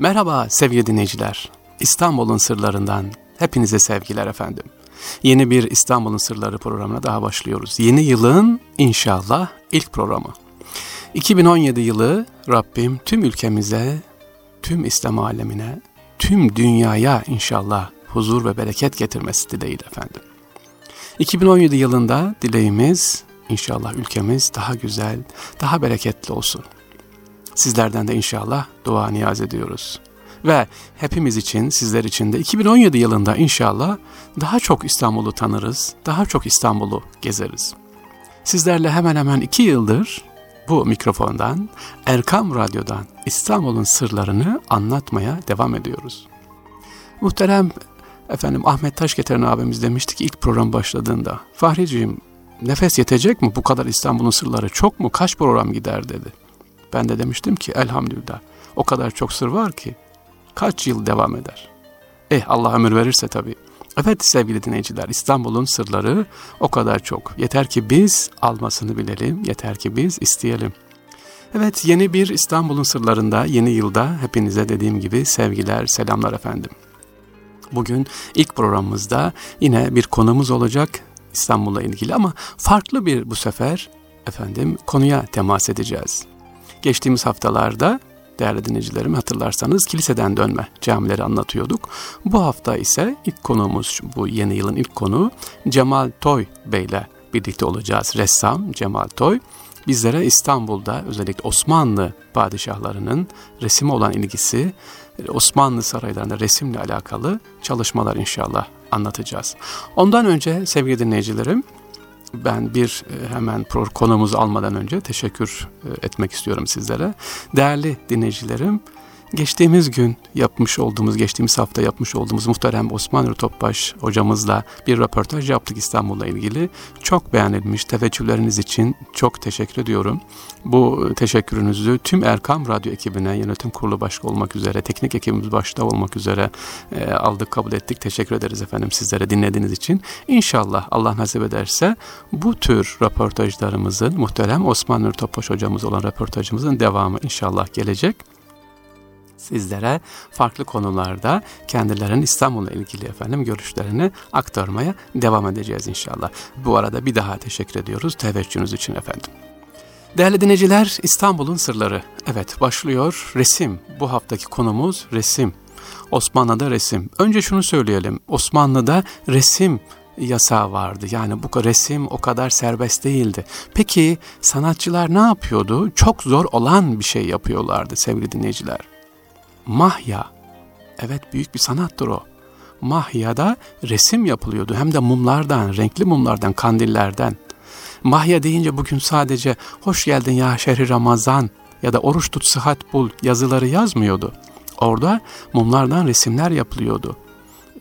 Merhaba sevgili dinleyiciler. İstanbul'un sırlarından hepinize sevgiler efendim. Yeni bir İstanbul'un Sırları programına daha başlıyoruz. Yeni yılın inşallah ilk programı. 2017 yılı Rabbim tüm ülkemize, tüm İslam alemine, tüm dünyaya inşallah huzur ve bereket getirmesi dileğiyle efendim. 2017 yılında dileğimiz inşallah ülkemiz daha güzel, daha bereketli olsun. Sizlerden de inşallah dua niyaz ediyoruz. Ve hepimiz için, sizler için de 2017 yılında inşallah daha çok İstanbul'u tanırız, daha çok İstanbul'u gezeriz. Sizlerle hemen hemen iki yıldır bu mikrofondan, Erkam Radyo'dan İstanbul'un sırlarını anlatmaya devam ediyoruz. Muhterem efendim Ahmet Taşketen abimiz demişti ki ilk program başladığında, Fahriciğim nefes yetecek mi bu kadar İstanbul'un sırları çok mu kaç program gider dedi. Ben de demiştim ki elhamdülillah o kadar çok sır var ki kaç yıl devam eder. Eh Allah ömür verirse tabii. Evet sevgili dinleyiciler İstanbul'un sırları o kadar çok. Yeter ki biz almasını bilelim, yeter ki biz isteyelim. Evet yeni bir İstanbul'un sırlarında yeni yılda hepinize dediğim gibi sevgiler, selamlar efendim. Bugün ilk programımızda yine bir konumuz olacak İstanbul'la ilgili ama farklı bir bu sefer efendim konuya temas edeceğiz. Geçtiğimiz haftalarda değerli dinleyicilerim hatırlarsanız kiliseden dönme camileri anlatıyorduk. Bu hafta ise ilk konuğumuz bu yeni yılın ilk konu Cemal Toy Bey ile birlikte olacağız. Ressam Cemal Toy bizlere İstanbul'da özellikle Osmanlı padişahlarının resime olan ilgisi, Osmanlı saraylarında resimle alakalı çalışmalar inşallah anlatacağız. Ondan önce sevgili dinleyicilerim ben bir e, hemen konumuzu almadan önce teşekkür e, etmek istiyorum sizlere. Değerli dinleyicilerim, Geçtiğimiz gün yapmış olduğumuz, geçtiğimiz hafta yapmış olduğumuz muhterem Osman Topbaş hocamızla bir röportaj yaptık İstanbul'la ilgili. Çok beğenilmiş teveccühleriniz için çok teşekkür ediyorum. Bu teşekkürünüzü tüm Erkam Radyo ekibine, yönetim kurulu başka olmak üzere, teknik ekibimiz başta olmak üzere e, aldık, kabul ettik. Teşekkür ederiz efendim sizlere dinlediğiniz için. İnşallah Allah nasip ederse bu tür röportajlarımızın, muhterem Osman Topbaş hocamız olan röportajımızın devamı inşallah gelecek sizlere farklı konularda kendilerinin İstanbul'la ilgili efendim görüşlerini aktarmaya devam edeceğiz inşallah. Bu arada bir daha teşekkür ediyoruz teveccühünüz için efendim. Değerli dinleyiciler İstanbul'un sırları. Evet başlıyor resim. Bu haftaki konumuz resim. Osmanlı'da resim. Önce şunu söyleyelim. Osmanlı'da resim yasağı vardı. Yani bu resim o kadar serbest değildi. Peki sanatçılar ne yapıyordu? Çok zor olan bir şey yapıyorlardı sevgili dinleyiciler. Mahya. Evet büyük bir sanattır o. Mahya'da resim yapılıyordu. Hem de mumlardan, renkli mumlardan, kandillerden. Mahya deyince bugün sadece hoş geldin ya şehri Ramazan ya da oruç tut sıhhat bul yazıları yazmıyordu. Orada mumlardan resimler yapılıyordu.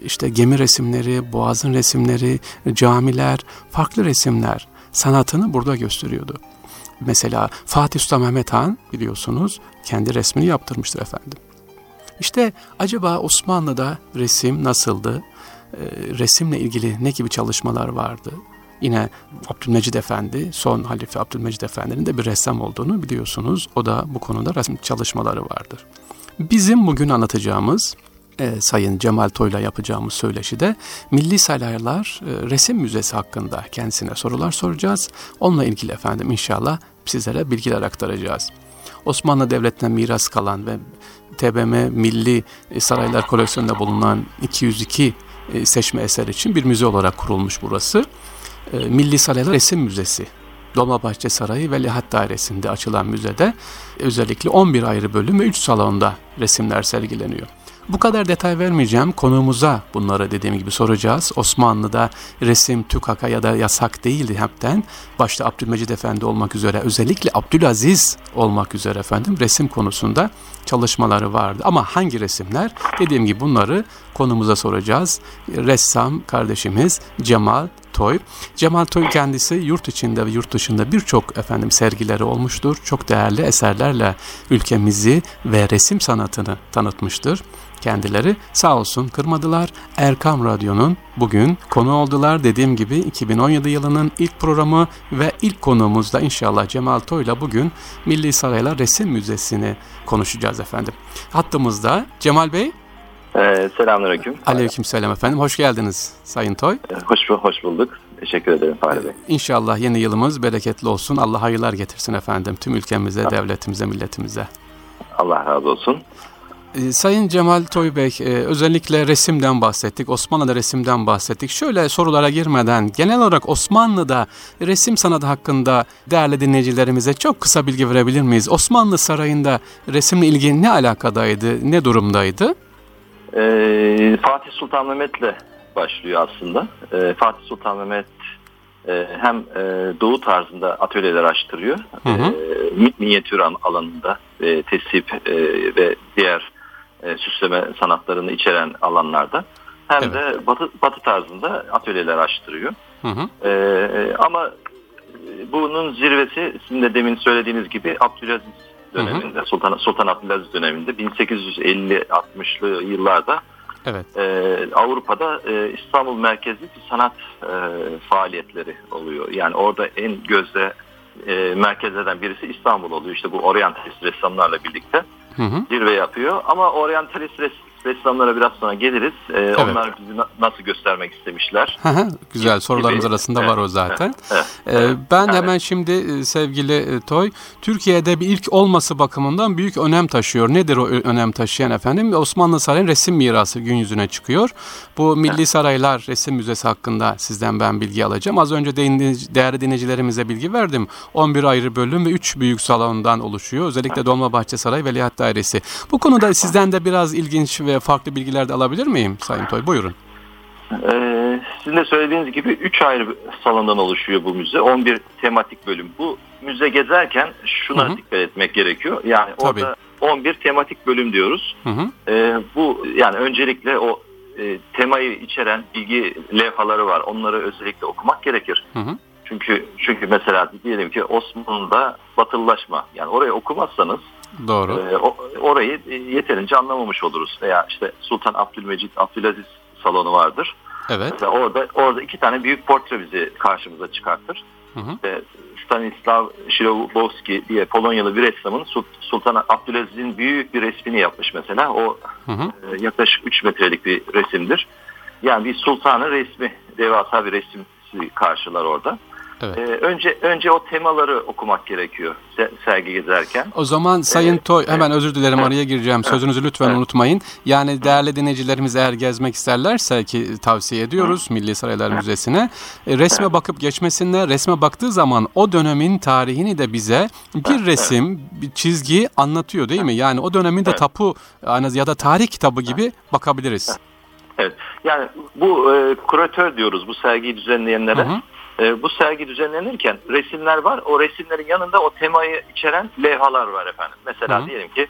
İşte gemi resimleri, boğazın resimleri, camiler, farklı resimler sanatını burada gösteriyordu. Mesela Fatih Sultan Mehmet Han biliyorsunuz kendi resmini yaptırmıştır efendim. İşte acaba Osmanlı'da resim nasıldı? E, resimle ilgili ne gibi çalışmalar vardı? Yine Abdülmecid Efendi, son halife Abdülmecid Efendi'nin de bir ressam olduğunu biliyorsunuz. O da bu konuda resim çalışmaları vardır. Bizim bugün anlatacağımız e, Sayın Cemal Toy'la yapacağımız söyleşide Milli Saraylar e, Resim Müzesi hakkında kendisine sorular soracağız. Onunla ilgili efendim inşallah sizlere bilgiler aktaracağız. Osmanlı Devleti'ne miras kalan ve TBM Milli Saraylar koleksiyonunda bulunan 202 e, seçme eser için bir müze olarak kurulmuş burası. E, Milli Saraylar Resim Müzesi. Dolmabahçe Sarayı ve Lihat Dairesi'nde açılan müzede özellikle 11 ayrı bölüm ve 3 salonda resimler sergileniyor. Bu kadar detay vermeyeceğim. Konuğumuza bunları dediğim gibi soracağız. Osmanlı'da resim tükaka ya da yasak değildi hepten. Başta Abdülmecid Efendi olmak üzere özellikle Abdülaziz olmak üzere efendim resim konusunda çalışmaları vardı. Ama hangi resimler? Dediğim gibi bunları konumuza soracağız. Ressam kardeşimiz Cemal Toy. Cemal Toy kendisi yurt içinde ve yurt dışında birçok efendim sergileri olmuştur. Çok değerli eserlerle ülkemizi ve resim sanatını tanıtmıştır kendileri. Sağ olsun kırmadılar. Erkam Radyo'nun bugün konu oldular. Dediğim gibi 2017 yılının ilk programı ve ilk konuğumuz da inşallah Cemal Toy'la bugün Milli Saraylar Resim Müzesi'ni konuşacağız efendim. Hattımızda Cemal Bey. Ee, selamünaleyküm. Aleyküm selam efendim. Hoş geldiniz Sayın Toy. Ee, hoş, hoş bulduk. Teşekkür ederim Fahri Bey. İnşallah yeni yılımız bereketli olsun. Allah hayırlar getirsin efendim. Tüm ülkemize, devletimize, milletimize. Allah razı olsun. Ee, Sayın Cemal Toy Bey, e, özellikle resimden bahsettik, Osmanlı'da resimden bahsettik. Şöyle sorulara girmeden genel olarak Osmanlı'da resim sanatı hakkında değerli dinleyicilerimize çok kısa bilgi verebilir miyiz? Osmanlı Sarayı'nda resimle ilgili ne alakadaydı, ne durumdaydı? Ee, Fatih Sultan Mehmet'le başlıyor aslında. Ee, Fatih Sultan Mehmet e, hem e, doğu tarzında atölyeler açtırıyor. Hı hı. E, minyatür alanında e, tesip e, ve diğer e, süsleme sanatlarını içeren alanlarda hem evet. de batı, batı tarzında atölyeler açtırıyor. Hı hı. E, ama bunun zirvesi sizin de demin söylediğiniz gibi Abdülaziz döneminde, hı hı. Sultan, Sultan Abdülaziz döneminde 1850-60'lı yıllarda evet. e, Avrupa'da e, İstanbul merkezli bir sanat e, faaliyetleri oluyor. Yani orada en gözde e, merkezlerden birisi İstanbul oluyor. İşte bu oryantalist ressamlarla birlikte hı hı. zirve yapıyor. Ama oryantalist res, ressamlara biraz sonra geliriz. Ee, evet. Onlar bizi na- nasıl göstermek istemişler. Güzel sorularımız gibi. arasında evet. var o zaten. Evet. Evet. Ee, ben evet. hemen şimdi e, sevgili e, Toy, Türkiye'de bir ilk olması bakımından büyük önem taşıyor. Nedir o önem taşıyan efendim? Osmanlı Sarayı'nın resim mirası gün yüzüne çıkıyor. Bu Milli evet. Saraylar Resim Müzesi hakkında sizden ben bilgi alacağım. Az önce değerli dinleyicilerimize bilgi verdim. 11 ayrı bölüm ve 3 büyük salondan oluşuyor. Özellikle Dolmabahçe Sarayı Veliaht Dairesi. Bu konuda sizden de biraz ilginç ve farklı bilgiler de alabilir miyim Sayın Toy? Buyurun. Ee, sizin de söylediğiniz gibi 3 ayrı salondan oluşuyor bu müze. 11 tematik bölüm. Bu müze gezerken şuna Hı-hı. dikkat etmek gerekiyor. Yani Tabii. orada 11 tematik bölüm diyoruz. Ee, bu yani öncelikle o e, temayı içeren bilgi levhaları var. Onları özellikle okumak gerekir. Hı-hı. Çünkü çünkü mesela diyelim ki Osmanlı'da batılılaşma yani orayı okumazsanız Doğru. E, orayı yeterince anlamamış oluruz. Veya işte Sultan Abdülmecit, Abdülaziz salonu vardır. Evet. Mesela orada orada iki tane büyük portre bizi karşımıza çıkartır. Hı hı. İşte Stanislav Szylobowski diye Polonyalı bir ressamın Sultan Abdülaziz'in büyük bir resmini yapmış mesela. O hı hı. E, yaklaşık 3 metrelik bir resimdir. Yani bir sultanın resmi, devasa bir resim karşılar orada. Evet. Ee, önce önce o temaları okumak gerekiyor sergi gezerken. O zaman Sayın evet. Toy hemen özür dilerim araya gireceğim. Sözünüzü lütfen evet. unutmayın. Yani değerli dinleyicilerimiz eğer gezmek isterlerse ki tavsiye ediyoruz Hı. Milli Saraylar Müzesi'ne. E, resme evet. bakıp geçmesinler. Resme baktığı zaman o dönemin tarihini de bize bir resim, bir çizgi anlatıyor değil mi? Yani o dönemin de evet. tapu ya da tarih kitabı gibi bakabiliriz. Evet. Yani bu e, kuratör diyoruz bu sergiyi düzenleyenlere. Hı hı. E, bu sergi düzenlenirken resimler var. O resimlerin yanında o temayı içeren levhalar var efendim. Mesela Hı. diyelim ki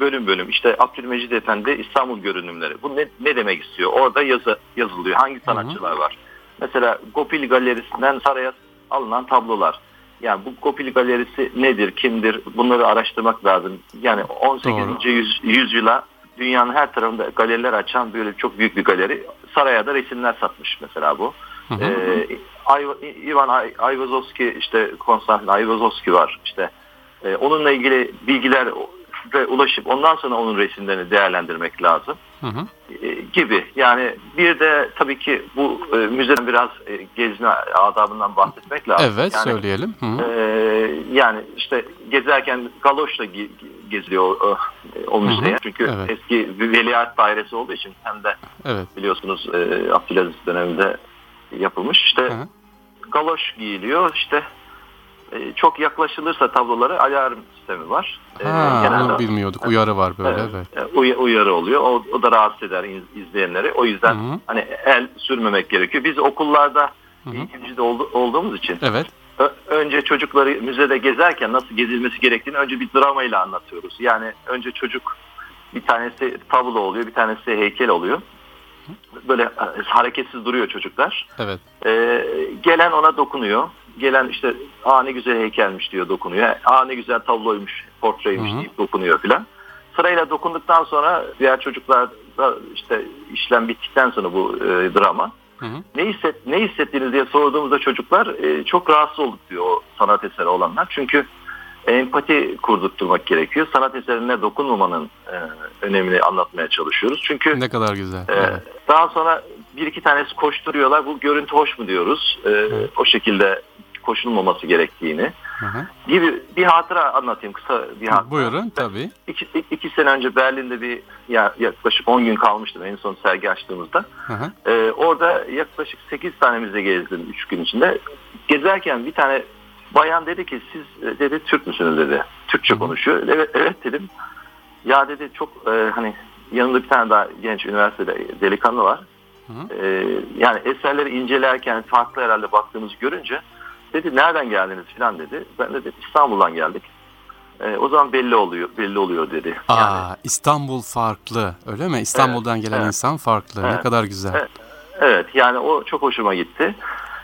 bölüm bölüm işte Abdülmecid Efendi İstanbul görünümleri. Bu ne, ne demek istiyor? Orada yazı yazılıyor. Hangi sanatçılar Hı. var? Mesela Gopil Galerisi'nden saraya alınan tablolar. Yani bu Gopil Galerisi nedir, kimdir? Bunları araştırmak lazım. Yani 18. Yüz, yüzyıla dünyanın her tarafında galeriler açan böyle çok büyük bir galeri. Saraya da resimler satmış mesela bu. Hı hı. Ee, Ivan Ayvazovski işte Konstantin Ayvazovski var işte e, onunla ilgili bilgiler ve ulaşıp ondan sonra onun resimlerini değerlendirmek lazım hı hı. E, gibi yani bir de tabii ki bu e, müzeden biraz e, gezme adabından bahsetmek lazım. Evet yani, söyleyelim. Hı hı. E, yani işte gezerken galoşla geziliyor o, o müzeye. Hı hı. Çünkü evet. eski veliaht dairesi olduğu için hem de evet. biliyorsunuz e, Abdülaziz döneminde yapılmış. İşte Hı. galoş giyiliyor. İşte e, çok yaklaşılırsa tablolara alarm sistemi var. E, ha, Genelde, bilmiyorduk. Uyarı var böyle. Evet. evet. Uyarı oluyor. O, o da rahatsız eder izleyenleri. O yüzden Hı-hı. hani el sürmemek gerekiyor. Biz okullarda eğitimcide oldu, olduğumuz için evet. önce çocukları müzede gezerken nasıl gezilmesi gerektiğini önce bir dramayla anlatıyoruz. Yani önce çocuk bir tanesi tablo oluyor, bir tanesi heykel oluyor. Böyle e, hareketsiz duruyor çocuklar. Evet. E, gelen ona dokunuyor. Gelen işte aa ne güzel heykelmiş diyor dokunuyor. Aa ne güzel tabloymuş, portreymiş Hı-hı. deyip dokunuyor filan. Sırayla dokunduktan sonra diğer çocuklar da işte işlem bittikten sonra bu e, drama. Hı hı. Ne hisset ne hissettiğiniz diye sorduğumuzda çocuklar e, çok rahatsız olduk diyor o sanat eseri olanlar. Çünkü empati kurdurtturmak gerekiyor. Sanat eserine dokunmamanın e, önemini anlatmaya çalışıyoruz. Çünkü ne kadar güzel. E, evet. Daha sonra bir iki tanesi koşturuyorlar. Bu görüntü hoş mu diyoruz. E, O şekilde koşulmaması gerektiğini hı hı. gibi bir hatıra anlatayım kısa bir hatıra. Buyurun tabii. İki, iki sene önce Berlin'de bir ya, yaklaşık 10 gün kalmıştım en son sergi açtığımızda. Ee, orada yaklaşık 8 tane müze gezdim 3 gün içinde. Gezerken bir tane bayan dedi ki siz e, dedi Türk müsünüz dedi. Türkçe konuşuyor. Evet, evet dedim. Ya dedi çok e, hani yanında bir tane daha genç üniversitede delikanlı var. Hı hı. E, yani eserleri incelerken farklı herhalde baktığımızı görünce Dedi nereden geldiniz filan dedi. Ben de dedim İstanbul'dan geldik. E, o zaman belli oluyor belli oluyor dedi. Aa, yani, İstanbul farklı öyle mi? İstanbul'dan evet, gelen evet, insan farklı. Evet, ne kadar güzel. Evet, evet yani o çok hoşuma gitti.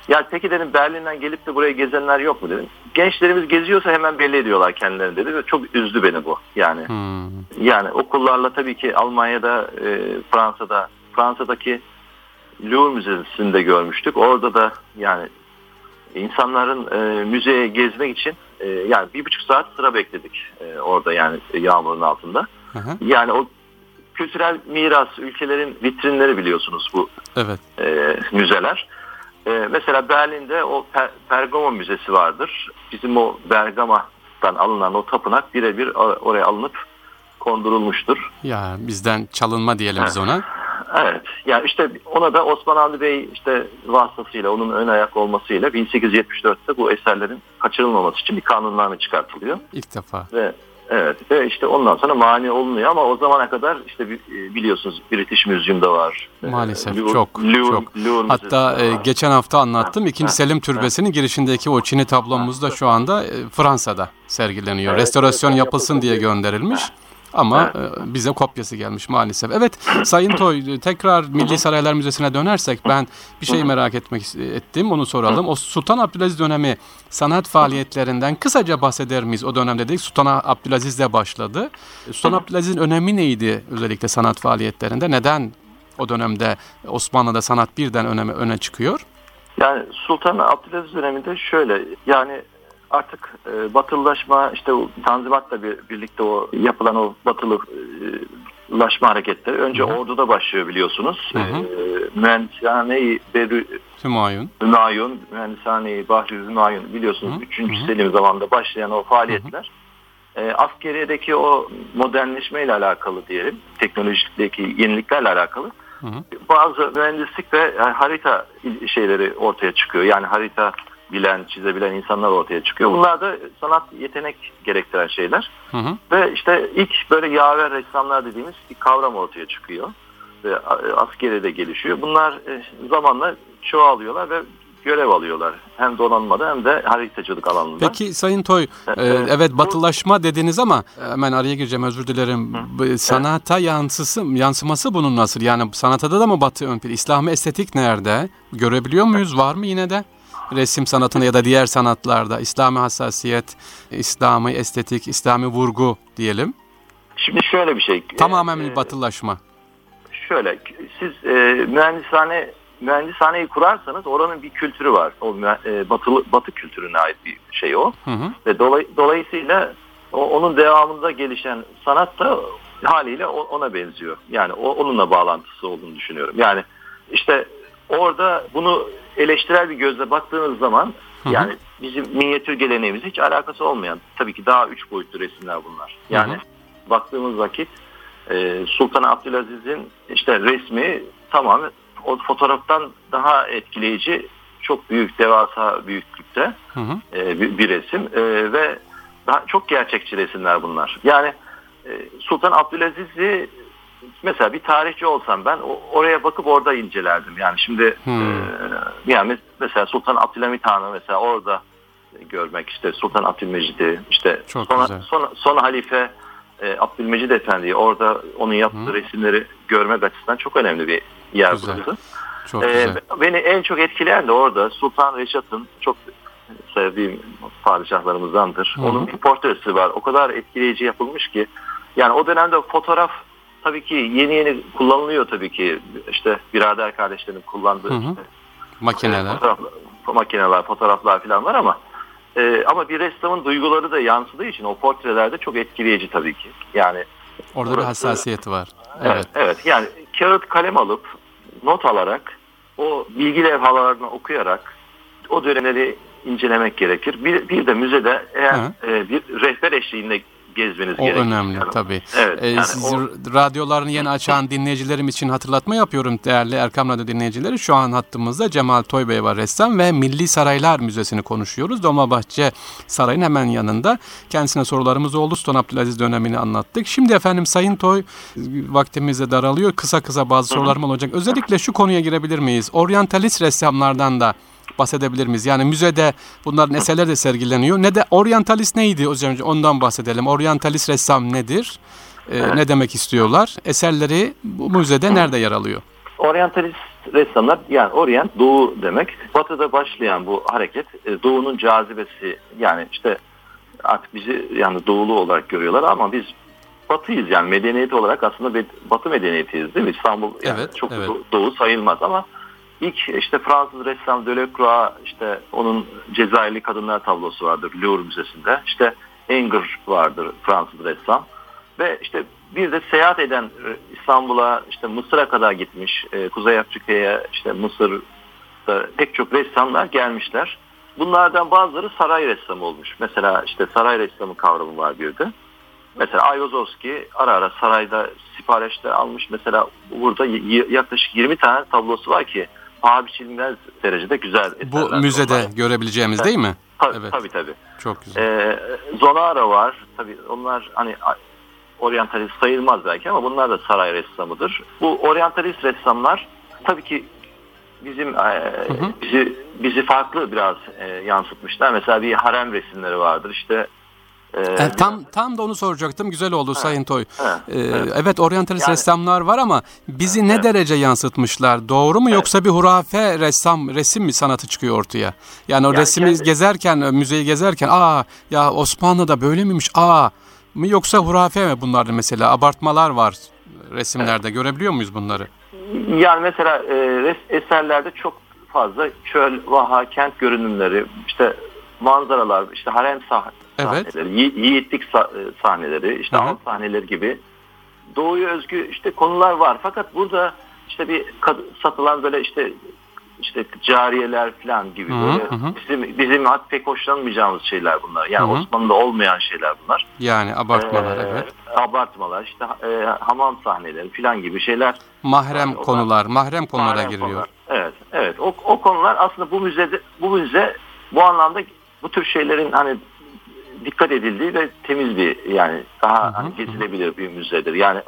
Ya peki dedim Berlin'den gelip de buraya gezenler yok mu dedim. Gençlerimiz geziyorsa hemen belli ediyorlar kendilerini dedi ve çok üzdü beni bu. Yani hmm. yani okullarla tabii ki Almanya'da, e, Fransa'da, Fransa'daki Louvre Müzesi'nde görmüştük. Orada da yani insanların e, müzeye gezmek için e, yani bir buçuk saat sıra bekledik e, orada yani yağmurun altında. Hı hı. Yani o kültürel miras ülkelerin vitrinleri biliyorsunuz bu evet. e, müzeler. E, mesela Berlin'de o per Pergamo Müzesi vardır. Bizim o Bergama'dan alınan o tapınak birebir oraya alınıp kondurulmuştur. Ya bizden çalınma diyelim biz ona. Evet. Yani işte ona da Osman Hamdi Bey işte vasıtasıyla onun ön ayak olmasıyla 1874'te bu eserlerin kaçırılmaması için bir kanunname çıkartılıyor. İlk defa. Ve Evet ve işte ondan sonra mani olunuyor ama o zamana kadar işte e, biliyorsunuz British Museum'da var. Maalesef Louvre, çok Louvre, çok. Louvre Hatta e, geçen hafta anlattım ha, 2. Ha, Selim Türbesi'nin girişindeki o Çin'i tablomuz da şu anda e, Fransa'da sergileniyor. Evet, Restorasyon yapılsın diye gönderilmiş. Ha. Ama. E, bize kopyası gelmiş maalesef. Evet Sayın Toy tekrar Milli Saraylar Müzesi'ne dönersek ben bir şey merak etmek ettim onu soralım. O Sultan Abdülaziz dönemi sanat faaliyetlerinden kısaca bahseder miyiz o dönemde dedik. Sultan Abdülaziz de başladı. Sultan Abdülaziz'in önemi neydi özellikle sanat faaliyetlerinde? Neden o dönemde Osmanlı'da sanat birden öne, öne çıkıyor? Yani Sultan Abdülaziz döneminde şöyle yani artık e, batılılaşma işte Tanzimat'la bir, birlikte o yapılan o batılılaşma hareketleri önce hı hı. orduda başlıyor biliyorsunuz. Hı hı. E, Mühendishane-i Berü Hümayun. Hümayun, Mühendishane-i Bahri Hümayun biliyorsunuz hı hı. 3. Hı Selim zamanında başlayan o faaliyetler. Hı hı. E, askeriyedeki o modernleşme ile alakalı diyelim, teknolojideki yeniliklerle alakalı. Hı hı. Bazı mühendislik ve yani harita şeyleri ortaya çıkıyor. Yani harita bilen, çizebilen insanlar ortaya çıkıyor. Bunlar da sanat yetenek gerektiren şeyler. Hı hı. Ve işte ilk böyle yaver ressamlar dediğimiz bir kavram ortaya çıkıyor. Ve askeri de gelişiyor. Bunlar e, zamanla çoğalıyorlar ve görev alıyorlar. Hem donanmada hem de haritacılık alanında. Peki Sayın Toy, evet, e, evet batılaşma dediniz ama hemen araya gireceğim özür dilerim. Hı. Sanata evet. yansısı, yansıması bunun nasıl? Yani sanatada da mı batı ön plan? İslami estetik nerede? Görebiliyor muyuz? Var mı yine de? Resim sanatında ya da diğer sanatlarda İslami hassasiyet, İslami estetik, İslami vurgu diyelim? Şimdi şöyle bir şey. Tamamen e, batılılaşma. Şöyle, siz e, mühendishane mühendishaneyi kurarsanız oranın bir kültürü var. O e, batılı batı kültürüne ait bir şey o. Hı hı. Ve dolay, dolayısıyla o, onun devamında gelişen sanat da haliyle ona benziyor. Yani o, onunla bağlantısı olduğunu düşünüyorum. Yani işte orada bunu eleştirel bir gözle baktığınız zaman hı hı. yani bizim minyatür geleneğimiz hiç alakası olmayan tabii ki daha üç boyutlu resimler bunlar. Yani hı hı. baktığımız vakit e, Sultan Abdülaziz'in işte resmi tamamen o fotoğraftan daha etkileyici çok büyük devasa büyüklükte hı hı. E, bir, bir resim e, ve daha çok gerçekçi resimler bunlar. Yani e, Sultan Abdülaziz'i mesela bir tarihçi olsam ben oraya bakıp orada incelerdim. Yani şimdi hmm. e, yani mesela Sultan Abdülhamit Han'ı mesela orada görmek işte Sultan Abdülmecid'i işte Çok sonra, güzel. sonra, sonra halife e, Abdülmecid Efendi'yi orada onun yaptığı hmm. resimleri görmek açısından çok önemli bir yer güzel. burası. Çok ee, güzel. Beni en çok etkileyen de orada Sultan Reşat'ın çok sevdiğim padişahlarımızdandır. Hı-hı. Onun bir portresi var. O kadar etkileyici yapılmış ki yani o dönemde fotoğraf tabii ki yeni yeni kullanılıyor tabii ki işte birader kardeşlerin kullandığı Hı-hı. işte makineler, fotoğraf, makineler, fotoğraflar falan var ama e, ama bir ressamın duyguları da yansıdığı için o portrelerde çok etkileyici tabii ki. Yani orada burası, bir hassasiyeti var. Evet. evet. Evet. Yani kağıt kalem alıp not alarak o bilgi levhalarını okuyarak o dönemleri incelemek gerekir. Bir, bir de müzede eğer e, bir rehber eşliğinde gezmeniz o gerekir. O önemli tabii. Evet, ee, yani siz o... radyolarını yeni açan dinleyicilerim için hatırlatma yapıyorum değerli Erkam Radyo dinleyicileri. Şu an hattımızda Cemal Toybey var ressam ve Milli Saraylar Müzesi'ni konuşuyoruz. Dolmabahçe Sarayı'nın hemen yanında. Kendisine sorularımız oldu. Sultan Abdülaziz dönemini anlattık. Şimdi efendim Sayın Toy vaktimiz de daralıyor. Kısa kısa bazı sorularım olacak. Özellikle şu konuya girebilir miyiz? Oryantalist ressamlardan da bahsedebilir miyiz? Yani müzede bunların eserleri de sergileniyor. Ne de oryantalist neydi hocam? Ondan bahsedelim. Oryantalist ressam nedir? Ee, Ne demek istiyorlar? Eserleri bu müzede nerede yer alıyor? Oryantalist ressamlar yani Orient doğu demek. Batı'da başlayan bu hareket e, doğunun cazibesi yani işte artık bizi yani doğulu olarak görüyorlar ama biz batıyız yani medeniyet olarak aslında batı medeniyetiyiz değil mi? İstanbul yani evet, çok evet. doğu sayılmaz ama İlk işte Fransız ressam Delacroix işte onun Cezayirli Kadınlar tablosu vardır Louvre Müzesi'nde. İşte Anger vardır Fransız ressam. Ve işte bir de seyahat eden İstanbul'a işte Mısır'a kadar gitmiş. E, Kuzey Afrika'ya işte Mısır'da pek çok ressamlar gelmişler. Bunlardan bazıları saray ressamı olmuş. Mesela işte saray ressamı kavramı var bir de. Mesela Ayvazovski ara ara sarayda siparişte almış. Mesela burada yaklaşık 20 tane tablosu var ki paha biçilmez derecede güzel Bu müzede onlar. görebileceğimiz değil mi? Tabii, evet. tabii tabii. Çok güzel. Ee, Zonara var. Tabii onlar hani oryantalist sayılmaz belki ama bunlar da saray ressamıdır. Bu oryantalist ressamlar tabii ki bizim e, hı hı. bizi bizi farklı biraz e, yansıtmışlar. Mesela bir harem resimleri vardır. İşte ee, e, tam tam da onu soracaktım. Güzel oldu evet, Sayın Toy. Evet, ee, evet. evet oryantalist yani, ressamlar var ama bizi evet, ne derece yansıtmışlar? Doğru mu evet. yoksa bir hurafe ressam resim mi sanatı çıkıyor ortaya? Yani o yani resmi kendi... gezerken müzeyi gezerken aa ya Osmanlı'da böyle miymiş? Aa mı yoksa hurafe mi bunlarda mesela abartmalar var resimlerde evet. görebiliyor muyuz bunları? Yani mesela e, eserlerde çok fazla çöl, vaha, kent görünümleri, işte manzaralar, işte harem sah evet. sahneleri, yi yiğitlik e, sahneleri, işte alt sahneleri gibi doğuya özgü işte konular var. Fakat burada işte bir satılan böyle işte işte cariyeler falan gibi hı böyle hı. bizim bizim pek hoşlanmayacağımız şeyler bunlar. Yani hı hı. Osmanlı'da olmayan şeyler bunlar. Yani abartmalar ee, evet. Abartmalar işte e, hamam sahneleri falan gibi şeyler. Mahrem yani konular, mahrem konulara mahrem giriyor. Konular. Evet, evet. O, o konular aslında bu müzede bu müze bu anlamda bu tür şeylerin hani dikkat edildiği ve temiz bir yani daha hı hı, hani gezilebilir bir müzedir. Yani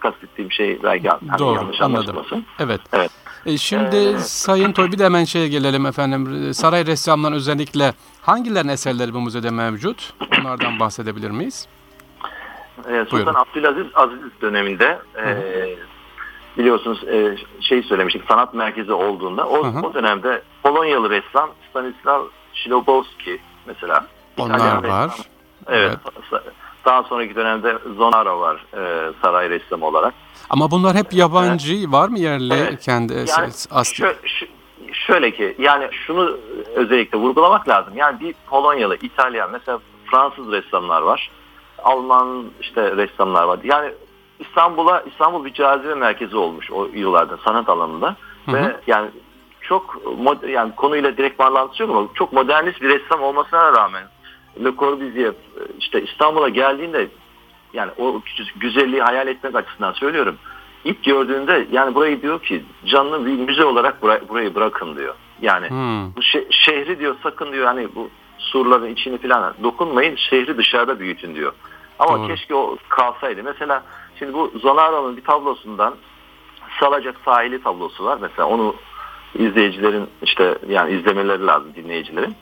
kastettiğim şey belki hani Doğru, yanlış anlaşılmasın. Evet. evet. E şimdi ee, Sayın Toy bir de hemen şeye gelelim efendim. Saray ressamların özellikle hangilerin eserleri bu müzede mevcut? Bunlardan bahsedebilir miyiz? Ee, Sultan Buyurun. Abdülaziz Aziz döneminde e, biliyorsunuz e, şey söylemiştik sanat merkezi olduğunda o, o dönemde Polonyalı ressam Stanislav Szlobowski mesela onlar İtalyan var. Ressam. Evet. evet. Daha sonraki dönemde Zonara var e, saray ressamı olarak. Ama bunlar hep yabancı evet. var mı yerli evet. kendi yani asli? Şö, şöyle ki yani şunu özellikle vurgulamak lazım. Yani bir Polonyalı, İtalyan mesela Fransız ressamlar var. Alman işte ressamlar var. Yani İstanbul'a İstanbul bir cazibe merkezi olmuş o yıllarda sanat alanında hı hı. ve yani çok yani konuyla direkt bağlantısı yok ama çok modernist bir ressam olmasına rağmen Le Corbusier işte İstanbul'a geldiğinde yani o güzelliği hayal etmek açısından söylüyorum. İlk gördüğünde yani burayı diyor ki canlı bir müze olarak burayı, bırakın diyor. Yani hmm. bu şehri diyor sakın diyor hani bu surların içini falan dokunmayın şehri dışarıda büyütün diyor. Ama hmm. keşke o kalsaydı. Mesela şimdi bu Zonaro'nun bir tablosundan Salacak sahili tablosu var. Mesela onu izleyicilerin işte yani izlemeleri lazım dinleyicilerin.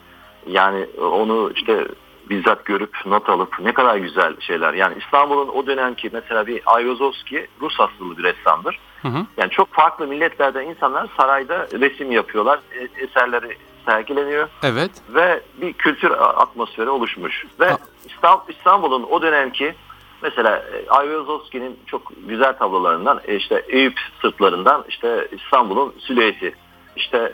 Yani onu işte bizzat görüp not alıp ne kadar güzel şeyler. Yani İstanbul'un o dönemki mesela bir Ayvazovski Rus asıllı bir ressamdır. Hı hı. Yani çok farklı milletlerden insanlar sarayda resim yapıyorlar. E, eserleri sergileniyor. Evet. Ve bir kültür atmosferi oluşmuş. Ve İstanbul'un o dönemki mesela e, Ayvazovski'nin çok güzel tablolarından e, işte Eyüp sırtlarından işte İstanbul'un silüeti işte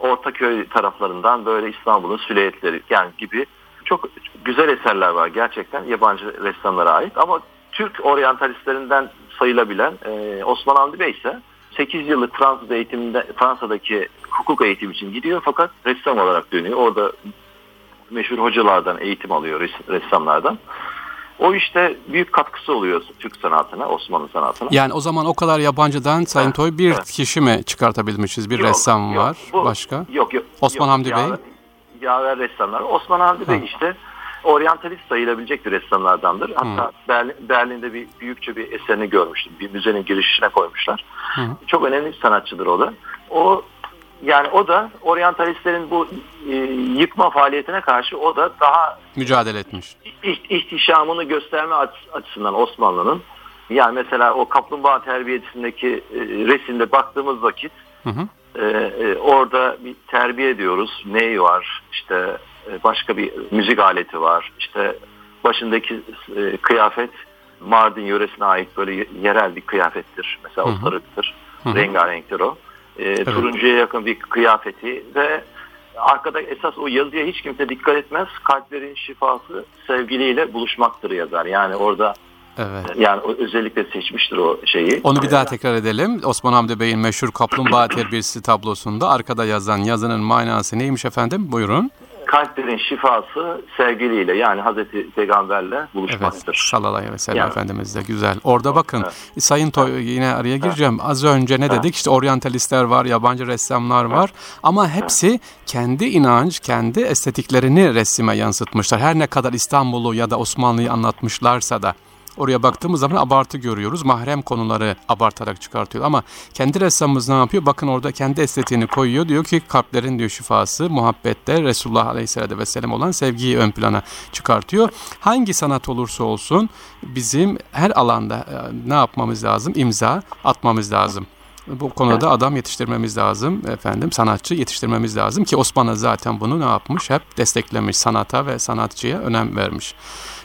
Ortaköy taraflarından böyle İstanbul'un silüetleri yani gibi çok güzel eserler var gerçekten yabancı ressamlara ait ama Türk oryantalistlerinden sayılabilen e, Osman Hamdi Bey ise 8 yıllık Fransız eğitiminde Fransa'daki hukuk eğitimi için gidiyor fakat ressam olarak dönüyor. Orada meşhur hocalardan eğitim alıyor ressamlardan. O işte büyük katkısı oluyor Türk sanatına, Osmanlı sanatına. Yani o zaman o kadar yabancıdan Sayın Toy bir evet. kişi mi çıkartabilmişiz? Bir yok, ressam yok, var. Bu, Başka? Yok yok. Osman yok, Hamdi Bey. Yaver ressamlar. Osman Hamdi ha. Bey işte oryantalist sayılabilecek bir ressamlardandır. Hatta. Berlin, Berlin'de bir büyükçe bir eserini görmüştüm. Bir müzenin girişine koymuşlar. Hı. Çok önemli bir sanatçıdır o da. O yani o da oryantalistlerin bu e, yıkma faaliyetine karşı o da daha mücadele etmiş. İhtişamını gösterme açısından Osmanlı'nın yani mesela o kaplumbağa terbiyesindeki e, resimde baktığımız vakit hı hı. E, e, orada bir terbiye ediyoruz. Ney var? İşte e, başka bir müzik aleti var. İşte başındaki e, kıyafet Mardin yöresine ait böyle yerel bir kıyafettir. Mesela hı. Rengarenktir o. E, evet. Turuncuya yakın bir kıyafeti ve arkada esas o yazıya hiç kimse dikkat etmez. Kalplerin şifası sevgiliyle buluşmaktır yazar. Yani orada Evet. Yani özellikle seçmiştir o şeyi. Onu bir daha tekrar edelim. Osman Hamdi Bey'in meşhur Kaplumbağa Terbiyesi tablosunda arkada yazan yazının manası neymiş efendim? Buyurun kalplerin şifası sevgiliyle yani Hazreti Peygamberle buluşmaktır. Evet, sallallahu aleyhi ve sellem yani. Efendimiz de güzel. Orada bakın evet. Sayın Toy evet. yine araya gireceğim. Evet. Az önce ne evet. dedik? İşte oryantalistler var, yabancı ressamlar evet. var. Ama hepsi evet. kendi inanç, kendi estetiklerini resime yansıtmışlar. Her ne kadar İstanbul'u ya da Osmanlı'yı anlatmışlarsa da. Oraya baktığımız zaman abartı görüyoruz. Mahrem konuları abartarak çıkartıyor. Ama kendi ressamımız ne yapıyor? Bakın orada kendi estetiğini koyuyor. Diyor ki kalplerin diyor şifası muhabbette Resulullah Aleyhisselatü Vesselam olan sevgiyi ön plana çıkartıyor. Hangi sanat olursa olsun bizim her alanda e, ne yapmamız lazım? İmza atmamız lazım. Bu konuda adam yetiştirmemiz lazım efendim sanatçı yetiştirmemiz lazım ki Osmanlı zaten bunu ne yapmış hep desteklemiş sanata ve sanatçıya önem vermiş.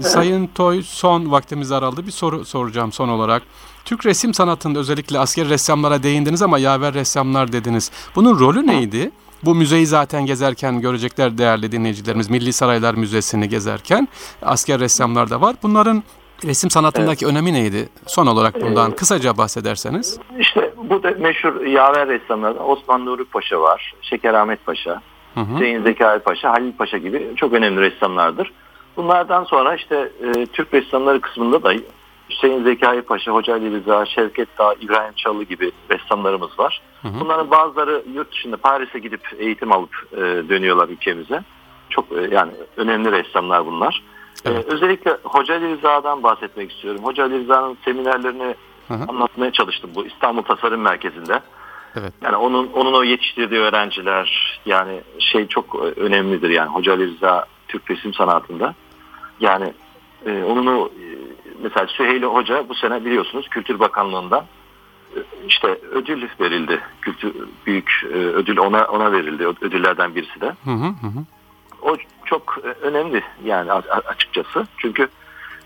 Evet. Sayın Toy son vaktimiz araldı bir soru soracağım son olarak. Türk resim sanatında özellikle asker ressamlara değindiniz ama yaver ressamlar dediniz. Bunun rolü neydi? Bu müzeyi zaten gezerken görecekler değerli dinleyicilerimiz. Milli Saraylar Müzesi'ni gezerken asker ressamlar da var. Bunların resim sanatındaki evet. önemi neydi? Son olarak bundan ee, kısaca bahsederseniz. İşte bu da meşhur yaver ressamlardan Osman Nuri Paşa var, Şeker Ahmet Paşa, hı hı. Hüseyin Zekai Paşa, Halil Paşa gibi çok önemli ressamlardır. Bunlardan sonra işte e, Türk ressamları kısmında da Hüseyin Zekai Paşa, Hoca Ali Rıza, Şevket Dağ, İbrahim Çalı gibi ressamlarımız var. Hı hı. Bunların bazıları yurt dışında Paris'e gidip eğitim alıp e, dönüyorlar ülkemize. Çok e, yani önemli ressamlar bunlar. Evet. Ee, özellikle Hoca Ali Rıza'dan bahsetmek istiyorum. Hoca Ali Rıza'nın seminerlerini hı hı. anlatmaya çalıştım bu İstanbul Tasarım Merkezi'nde. Evet. Yani onun onun o yetiştirdiği öğrenciler yani şey çok önemlidir yani Hoca Ali Rıza Türk resim sanatında. Yani e, onun o e, mesela Süheyli Hoca bu sene biliyorsunuz Kültür Bakanlığı'ndan e, işte ödül verildi. Kültür büyük e, ödül ona ona verildi. Ödüllerden birisi de. Hı hı hı o çok e, önemli yani açıkçası. Çünkü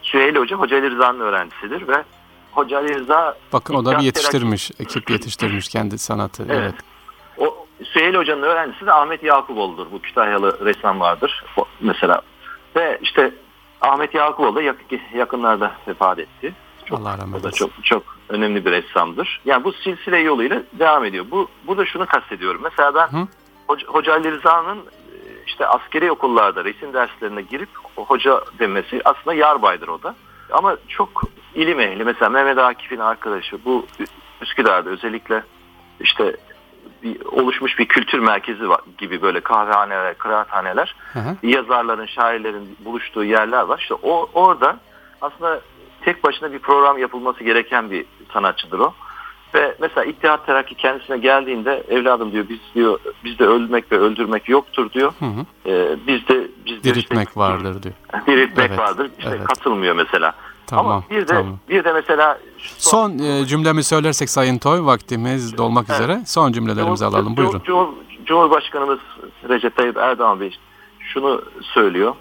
Süheyli Hoca Hoca Ali Rıza'nın öğrencisidir ve Hoca Ali Rıza... Bakın o da bir yetiştirmiş, ekip yetiştirmiş kendi sanatı. Evet. evet. O Süheyli Hoca'nın öğrencisi de Ahmet Yakuboğlu'dur. Bu Kütahyalı ressam vardır mesela. Ve işte Ahmet Yakuboğlu da yakınlarda vefat etti. Çok, Allah rahmet eylesin. çok çok önemli bir ressamdır. Yani bu silsile yoluyla devam ediyor. Bu burada şunu kastediyorum. Mesela ben Hı? Hoca, Hoca Ali Rıza'nın işte askeri okullarda resim derslerine girip hoca demesi aslında yarbaydır o da. Ama çok ilim ehli mesela Mehmet Akif'in arkadaşı bu Üsküdar'da özellikle işte bir, oluşmuş bir kültür merkezi var, gibi böyle kahvehaneler, kıraathaneler, hı hı. yazarların, şairlerin buluştuğu yerler var. İşte o orada aslında tek başına bir program yapılması gereken bir sanatçıdır o. Ve mesela İttihat Terakki kendisine geldiğinde evladım diyor biz diyor bizde ölmek ve öldürmek yoktur diyor. Hı hı. Ee, bizde bizde diriltmek işte, vardır diyor. Diriltmek evet, vardır. İşte evet. katılmıyor mesela. Tamam, Ama bir de tamam. bir de mesela son, son e, cümlemi söylersek Sayın Toy vaktimiz dolmak evet. üzere. Son cümlelerimizi Cumhur, alalım. Buyurun. Cumhur, Cumhurbaşkanımız Recep Tayyip Erdoğan Bey şunu söylüyor.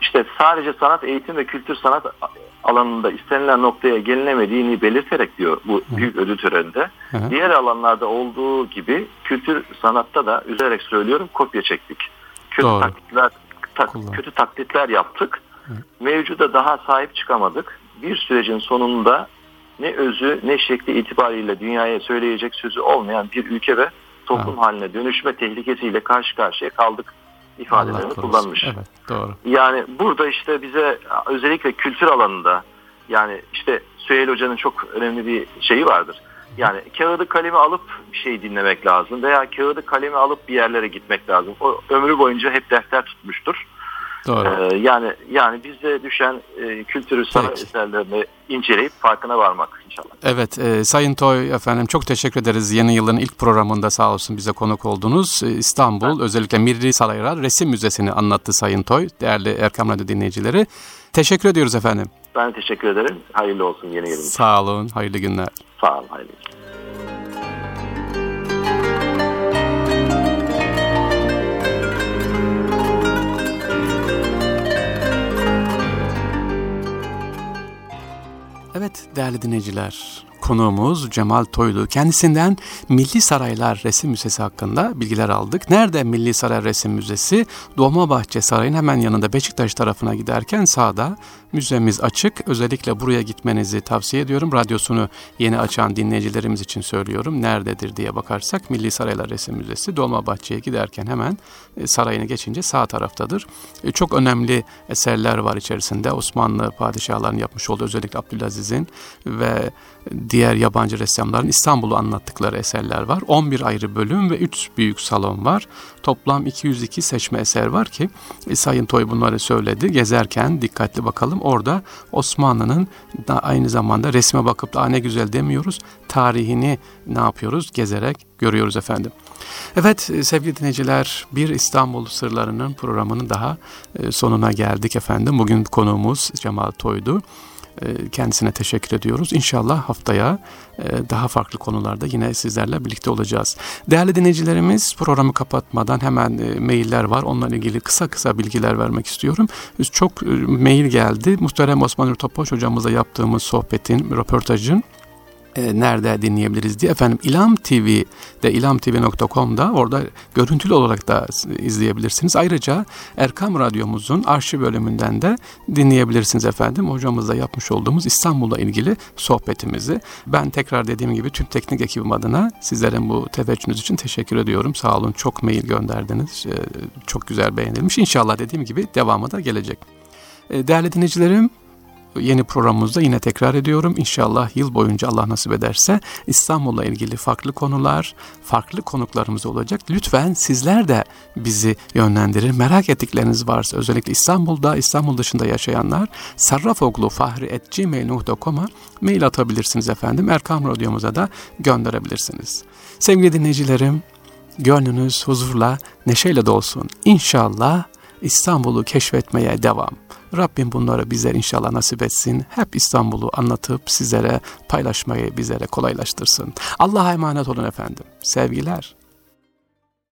İşte sadece sanat, eğitim ve kültür sanat alanında istenilen noktaya gelinemediğini belirterek diyor bu büyük ödül töreninde. Hı. Diğer alanlarda olduğu gibi kültür sanatta da üzerek söylüyorum kopya çektik. Kötü Doğru. taklitler ta, kötü taklitler yaptık. Hı. Mevcuda daha sahip çıkamadık. Bir sürecin sonunda ne özü ne şekli itibariyle dünyaya söyleyecek sözü olmayan bir ülke ve toplum ha. haline dönüşme tehlikesiyle karşı karşıya kaldık ifadelerini kullanmış. Evet, doğru. Yani burada işte bize özellikle kültür alanında yani işte Süheyl Hoca'nın çok önemli bir şeyi vardır. Yani kağıdı kalemi alıp bir şey dinlemek lazım veya kağıdı kalemi alıp bir yerlere gitmek lazım. O ömrü boyunca hep defter tutmuştur. Doğru. Ee, yani yani bize düşen e, kültürü sanat eserlerini inceleyip farkına varmak inşallah. Evet, e, Sayın Toy efendim çok teşekkür ederiz. Yeni yılın ilk programında sağ olsun bize konuk oldunuz. E, İstanbul evet. özellikle Mirri Saraylar Resim Müzesi'ni anlattı Sayın Toy. Değerli Erkam Radyo dinleyicileri. Teşekkür ediyoruz efendim. Ben teşekkür ederim. Hayırlı olsun yeni yılın. Sağ olun, hayırlı günler. Sağ olun, hayırlı günler. Evet değerli dinleyiciler, konuğumuz Cemal Toylu. Kendisinden Milli Saraylar Resim Müzesi hakkında bilgiler aldık. Nerede Milli Saray Resim Müzesi? Dolmabahçe Sarayı'nın hemen yanında Beşiktaş tarafına giderken sağda müzemiz açık. Özellikle buraya gitmenizi tavsiye ediyorum. Radyosunu yeni açan dinleyicilerimiz için söylüyorum. Nerededir diye bakarsak Milli Saraylar Resim Müzesi Dolmabahçe'ye giderken hemen e, sarayını geçince sağ taraftadır. E, çok önemli eserler var içerisinde. Osmanlı padişahlarının yapmış olduğu özellikle Abdülaziz'in ve diğer yabancı ressamların İstanbul'u anlattıkları eserler var. 11 ayrı bölüm ve 3 büyük salon var. Toplam 202 seçme eser var ki e, Sayın Toy bunları söyledi. Gezerken dikkatli bakalım orada Osmanlı'nın aynı zamanda resme bakıp da ne güzel demiyoruz. Tarihini ne yapıyoruz? Gezerek görüyoruz efendim. Evet e, sevgili dinleyiciler bir İstanbul Sırları'nın programının daha e, sonuna geldik efendim. Bugün konuğumuz Cemal Toy'du. E, kendisine teşekkür ediyoruz. İnşallah haftaya e, daha farklı konularda yine sizlerle birlikte olacağız. Değerli dinleyicilerimiz programı kapatmadan hemen e, mailler var. Onlarla ilgili kısa kısa bilgiler vermek istiyorum. Çok mail geldi. Muhterem Osman Topoş hocamızla yaptığımız sohbetin, röportajın e, nerede dinleyebiliriz diye. Efendim İlam TV'de ilamtv.com'da orada görüntülü olarak da izleyebilirsiniz. Ayrıca Erkam Radyomuzun arşiv bölümünden de dinleyebilirsiniz efendim. Hocamızla yapmış olduğumuz İstanbul'la ilgili sohbetimizi. Ben tekrar dediğim gibi tüm teknik ekibim adına sizlerin bu teveccühünüz için teşekkür ediyorum. Sağ olun çok mail gönderdiniz. E, çok güzel beğenilmiş. İnşallah dediğim gibi devamı da gelecek. E, değerli dinleyicilerim yeni programımızda yine tekrar ediyorum. İnşallah yıl boyunca Allah nasip ederse İstanbul'la ilgili farklı konular, farklı konuklarımız olacak. Lütfen sizler de bizi yönlendirir. Merak ettikleriniz varsa özellikle İstanbul'da, İstanbul dışında yaşayanlar sarrafoglu.fahri.gmail.com'a mail atabilirsiniz efendim. Erkam Radyomuza da gönderebilirsiniz. Sevgili dinleyicilerim, gönlünüz huzurla, neşeyle dolsun. İnşallah İstanbul'u keşfetmeye devam. Rabbim bunları bizler inşallah nasip etsin. Hep İstanbul'u anlatıp sizlere paylaşmayı bizlere kolaylaştırsın. Allah'a emanet olun efendim. Sevgiler.